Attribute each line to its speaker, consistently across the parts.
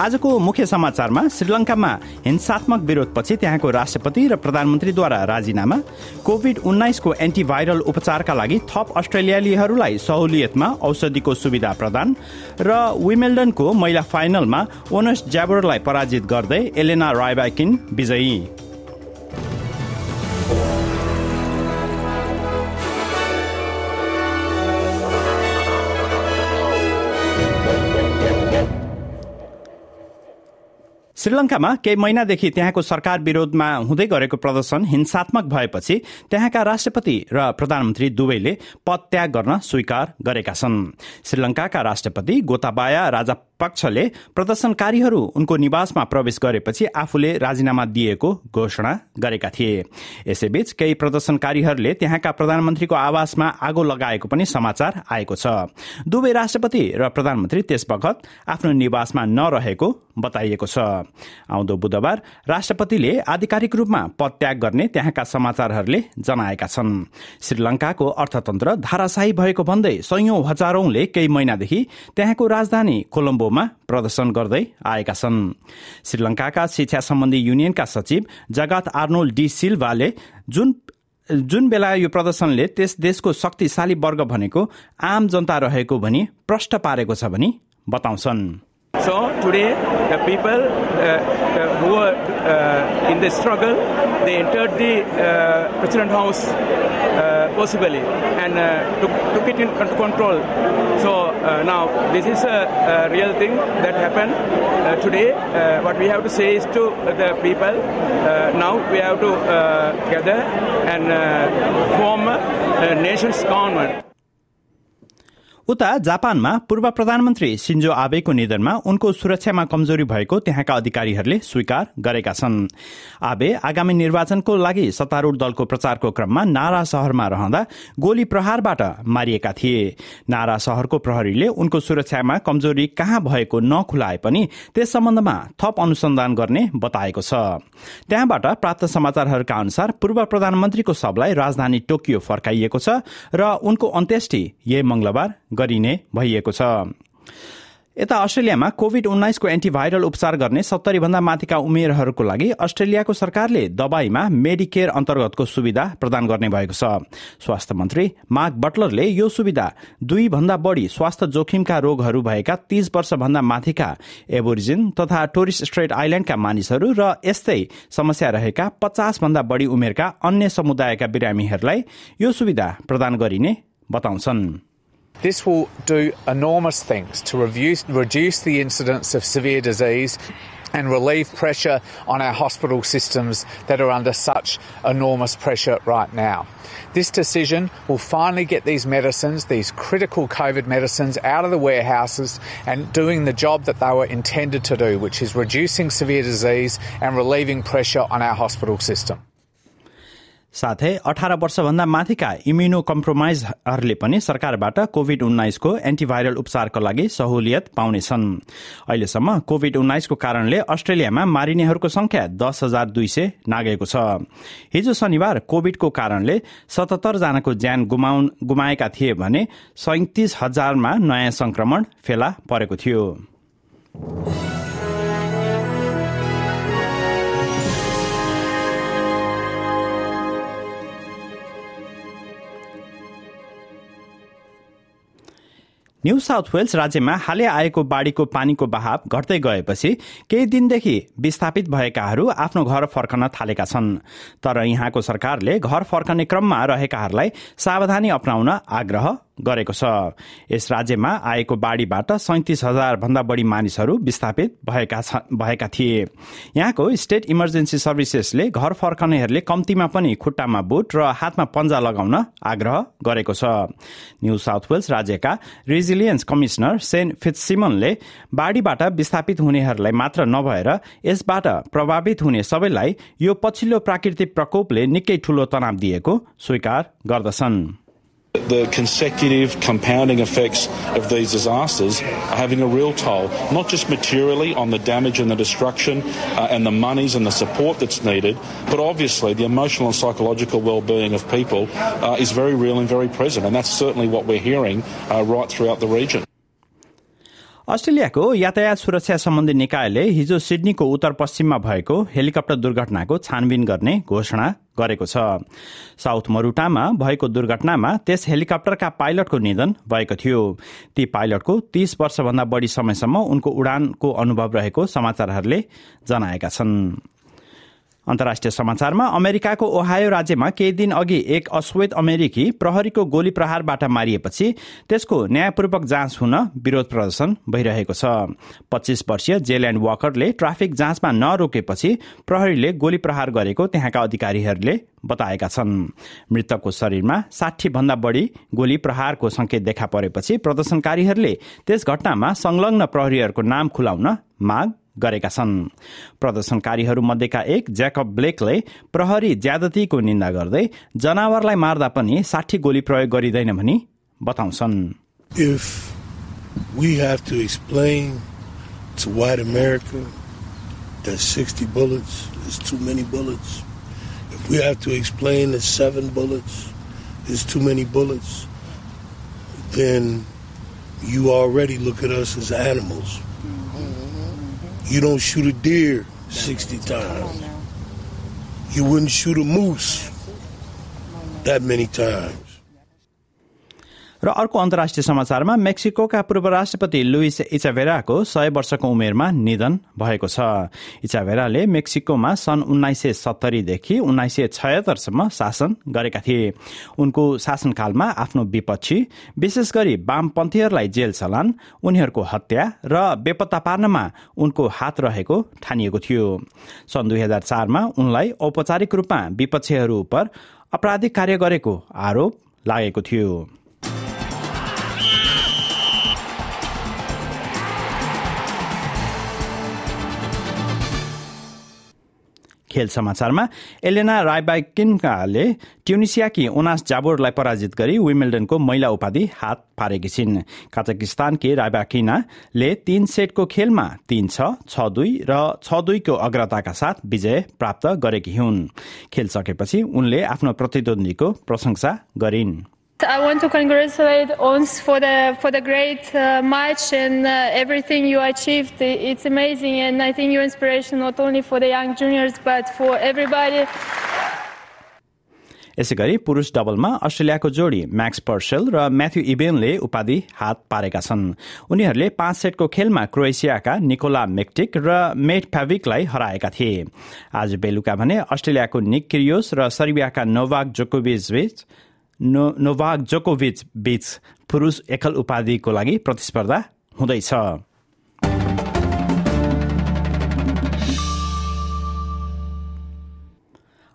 Speaker 1: आजको मुख्य समाचारमा श्रीलङ्कामा हिंसात्मक विरोधपछि त्यहाँको राष्ट्रपति र प्रधानमन्त्रीद्वारा राजीनामा। कोभिड उन्नाइसको एन्टिभाइरल उपचारका लागि थप अस्ट्रेलियालीहरूलाई सहुलियतमा औषधिको सुविधा प्रदान र विमेल्डनको महिला फाइनलमा ओनस ज्याबरलाई पराजित गर्दै एलेना रायबाकिन विजयी। श्रीलङ्कामा केही महिनादेखि त्यहाँको सरकार विरोधमा हुँदै गरेको प्रदर्शन हिंसात्मक भएपछि त्यहाँका राष्ट्रपति र प्रधानमन्त्री दुवैले पदत्याग गर्न स्वीकार गरेका छन्। श्रीलङ्काका राष्ट्रपति गोताबाया राजा पक्षले प्रदर्शनकारीहरू उनको निवासमा प्रवेश गरेपछि आफूले राजीनामा दिएको घोषणा गरेका थिए। यसैबीच केही प्रदर्शनकारीहरूले त्यहाँका प्रधानमन्त्रीको आवासमा आगो लगाएको पनि समाचार आएको छ। दुवै राष्ट्रपति र प्रधानमन्त्री त्यस बखत आफ्नो निवासमा नरहेको बताइएको छ। आउँदो बुधबार राष्ट्रपतिले आधिकारिक रूपमा पदत्याग गर्ने त्यहाँका समाचारहरूले जनाएका छन्। श्रीलङ्काको अर्थतन्त्र धाराशाही भएको भन्दै सयौं हजारौंले केही महिनादेखि त्यहाँको राजधानी कोलम्बोमा प्रदर्शन गर्दै आएका छन्। श्रीलङ्काका शिक्षा सम्बन्धी युनियनका सचिव जगत आर्नोल डी सिल्भाले जुन जुन बेला यो प्रदर्शनले त्यस देशको शक्तिशाली वर्ग भनेको आम जनता रहेको भनी प्रष्ट पारेको छ भनी बताउँछन्।
Speaker 2: So today, the people uh, uh, who were uh, in the struggle, they entered the uh, President House uh, possibly and uh, took, took it in control. So now this is a, a real thing that happened today. What we have to say is to the people, now we have to gather and form a nation's government.
Speaker 1: उता जापानमा पूर्व प्रधानमन्त्री सिन्जो आबेको निधनमा उनको सुरक्षामा कमजोरी भएको त्यहाँका अधिकारीहरूले स्वीकार गरेका छन्। आबे आगामी निर्वाचनको लागि सत्तारूढ़ दलको प्रचारको क्रममा नारा शहरमा रहँदा गोली प्रहारबाट मारिएका थिए। नारा शहरको प्रहरीले उनको सुरक्षामा कमजोरी कहाँ भएको नखुलाए पनि त्यस सम्बन्धमा थप अनुसन्धान गर्ने बताएको छ। त्यहाँबाट प्राप्त समाचारहरूका अनुसार पूर्व प्रधानमन्त्रीको शवलाई राजधानी टोकियो फर्काइएको छ र उनको अन्त्येष्टि यही मंगलबार गरिने भइएको छ। यता अस्ट्रेलियामा कोविड उन्नाइसको एन्टिभाइरल उपचार गर्ने सत्तरी भन्दा माथिका उमेरहरूको लागि अस्ट्रेलियाको सरकारले दबाईमा मेडिकेयर अन्तर्गतको सुविधा प्रदान गर्ने भएको छ। स्वास्थ्य मन्त्री मार्क बटलरले यो सुविधा दुई भन्दा बढ़ी स्वास्थ्य जोखिमका रोगहरू भएका तीस वर्षभन्दा माथिका एबोरिजिन तथा टोरिस्ट स्ट्रेट आइल्याण्डका मानिसहरू र यस्तै समस्या रहेका पचास भन्दा बढ़ी उमेरका अन्य समुदायका बिरामीहरूलाई यो सुविधा प्रदान गरिने बताउँछन्।
Speaker 3: This will do enormous things to reduce, reduce the incidence of severe disease and relieve pressure on our hospital systems that are under such enormous pressure right now. This decision will finally get these medicines, these critical COVID medicines, out of the warehouses and doing the job that they were intended to do, which is reducing severe disease and relieving pressure on our hospital system.
Speaker 1: साथै अठार वर्षभन्दा माथिका immuno कम्प्रोमाइजहरूले पनि सरकारबाट Covid उन्नाइसको antiviral उपचारको लागि सहुलियत पाउनेछन्। अहिलेसम्म कोविड उन्नाइसको कारणले अस्ट्रेलियामा मारिनेहरूको संख्या दस हजार दुई सय नागेको छ। हिजो शनिबार कोविडको कारणले सतहत्तर जनाको ज्यान गुमाएका थिए भने सैतिस हजारमा नयाँ संक्रमण फेला परेको थियो। न्यू साउथ वेल्स राज्यमा हालै आएको बाढ़ीको पानीको बहाव घट्दै गएपछि केही दिनदेखि विस्थापित भएकाहरू आफ्नो घर फर्कन थालेका छन्। तर यहाँको सरकारले घर फर्कने क्रममा रहेकाहरूलाई सावधानी अप्नाउन आग्रह गरेको छ। यस राज्यमा आएको बाढीबाट सैतिस हजार भन्दा बढी मानिसहरू विस्थापित भएका भएका थिए। यहाँको स्टेट इमर्जेन्सी सर्भिसेसले घर फर्कनेहरूले कम्तीमा पनि खुट्टामा बुट र हातमा पन्जा लगाउन आग्रह गरेको छ। न्यू साउथ वेल्स राज्यका रेजिलियन्स कमिशनर सेन फिट्सिमनले बाढीबाट विस्थापित हुनेहरूलाई मात्र नभएर यसबाट प्रभावित हुने सबैलाई यो पछिल्लो प्राकृतिक प्रकोपले निकै ठूलो तनाव दिएको स्वीकार गर्दछन्।
Speaker 4: The consecutive compounding effects of these disasters are having a real toll, not just materially on the damage and the destruction uh, and the monies and the support that's needed, but obviously the emotional and psychological well-being of people uh, is very real and very present, and that's certainly what we're hearing uh, right throughout the region.
Speaker 1: अस्ट्रेलियाको यातायात सुरक्षा सम्बन्धी निकायले हिजो सिडनीको उत्तर पश्चिममा भएको helicopter दुर्घटनाको छानबिन गर्ने घोषणा गरेको छ। साउथ मरुटामा भएको दुर्घटनामा त्यस हेलिकप्टरका पाइलटको निधन भएको थियो। ती पाइलटको तीस वर्षभन्दा बढ़ी समयसम्म उनको उडानको अनुभव रहेको समाचारहरूले जनाएका छन्। अन्तर्राष्ट्रिय समाचारमा अमेरिकाको ओहायो राज्यमा केही दिन अघि एक अश्वेत अमेरिकी प्रहरीको गोली प्रहारबाट मारिएपछि त्यसको न्यायपूर्वक जाँच हुन विरोध प्रदर्शन भइरहेको छ। पच्चीस वर्षीय जेल्यान्ड वाकरले ट्राफिक जाँचमा नरोकेपछि प्रहरीले गोली प्रहार गरेको त्यहाँका अधिकारीहरूले बताएका छन्। मृतकको शरीरमा साठी भन्दा बढ़ी गोली प्रहारको संकेत देखा परेपछि प्रदर्शनकारीहरूले त्यस घटनामा संलग्न प्रहरीहरूको नाम खुलाउन माग गरेका छन् प्रदर्शनकारीहरू मध्येका एक ज्याकब ब्लेकले प्रहरी ज्यादतीको निन्दा गर्दै जनावरलाई मार्दा पनि साठी गोली प्रयोग गरिँदैन भनी बताउँछन्
Speaker 5: If we have to explain to white America that 60 bullets is too many bullets, if we have to explain that seven bullets is too many bullets, then you already look at us as animals. You don't shoot a deer 60 times. You wouldn't shoot a moose that many times.
Speaker 1: र अर्को अन्तर्राष्ट्रिय समाचारमा मेक्सिकोका पूर्व राष्ट्रपति Louis इचाभेराको सय वर्षको उमेरमा निधन भएको छ। इचाभेराले मेक्सिकोमा सन् उन्नाइस सय सत्तरीदेखि उन्नाइस सय छयत्तरसम्म शासन गरेका थिए। उनको शासनकालमा आफ्नो विपक्षी विशेष गरी वामपन्थीहरूलाई जेल चलान उनीहरूको हत्या र बेपत्ता पार्नमा उनको हात रहेको ठानिएको थियो। सन् दुई हजार चारमा उनलाई औपचारिक रूपमा विपक्षीहरू उप आपराधिक कार्य गरेको आरोप लागेको थियो। खेल समाचारमा एलेना रायबाइकिनकाले ट्युनिसियाकी ओनास जाबोरलाई पराजित गरी विमिल्डनको महिला उपाधि हात पारेकी छिन्। काजाकिस्तानकी रायबाकिनाले तीन सेटको खेलमा तीन छ छ दुई र छ दुईको अग्रताका साथ विजय प्राप्त गरेकी हुन्। खेल सकेपछि उनले आफ्नो प्रतिद्वन्दीको प्रशंसा गरिन्।
Speaker 6: I want to congratulate Ons for the for the great uh, match and uh, everything you achieved. It's amazing, and I think you're inspiration not only for the young juniors but for everybody.
Speaker 1: यसै गरी पुरुष डबलमा अस्ट्रेलियाको जोडी Max Purcell र Matthew इबेनले उपाधि हात पारेका छन् उनीहरूले पाँच सेटको खेलमा क्रोएसियाका निकोला मेक्टिक र मेट फ्याभिकलाई हराएका थिए आज बेलुका भने अस्ट्रेलियाको निक क्रियोस र सर्बियाका नोभाक जोकोभिच बीच नो नोभाक जोकोभिच बीच पुरुष एकल उपाधिको लागि प्रतिस्पर्धा हुँदैछ।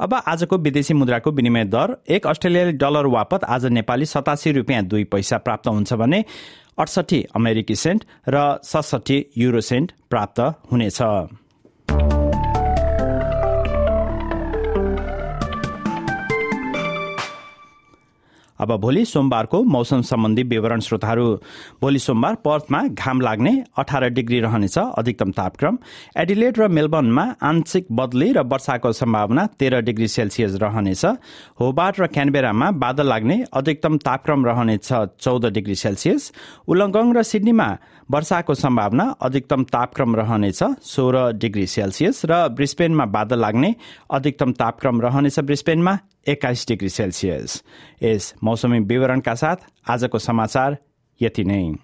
Speaker 1: अब आजको विदेशी मुद्राको विनिमय दर एक अस्ट्रेलियाली डलर वापत आज नेपाली सतासी रुपियाँ दुई पैसा प्राप्त हुन्छ भने अडसठी अमेरिकी सेन्ट र सडसठी युरो सेन्ट प्राप्त हुनेछ। अब भोलि सोमबारको मौसम सम्बन्धी विवरण श्रोताहरू भोलि सोमबार पर्थमा घाम लाग्ने अठार डिग्री रहनेछ अधिकतम तापक्रम। एडिलेड र मेलबर्नमा आंशिक बदली र वर्षाको सम्भावना तेह्र डिग्री सेल्सियस रहनेछ। होबार्ट र क्यानबेरामा बादल लाग्ने अधिकतम तापक्रम रहनेछ चौध डिग्री सेल्सियस। उलङ्गङ र सिडनीमा वर्षाको सम्भावना अधिकतम तापक्रम रहनेछ सोह्र डिग्री सेल्सियस। र ब्रिस्पेनमा बादल लाग्ने अधिकतम तापक्रम रहनेछ ब्रिस्पेनमा एक्काइस डिग्री सेल्सियस। यस मौसमी विवरणका साथ आजको समाचार यति नै।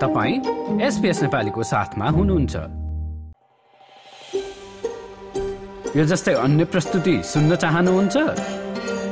Speaker 7: तपाईँ एसपिएस नेपालीको साथमा हुनुहुन्छ। यो जस्तै अन्य प्रस्तुति सुन्न चाहनुहुन्छ?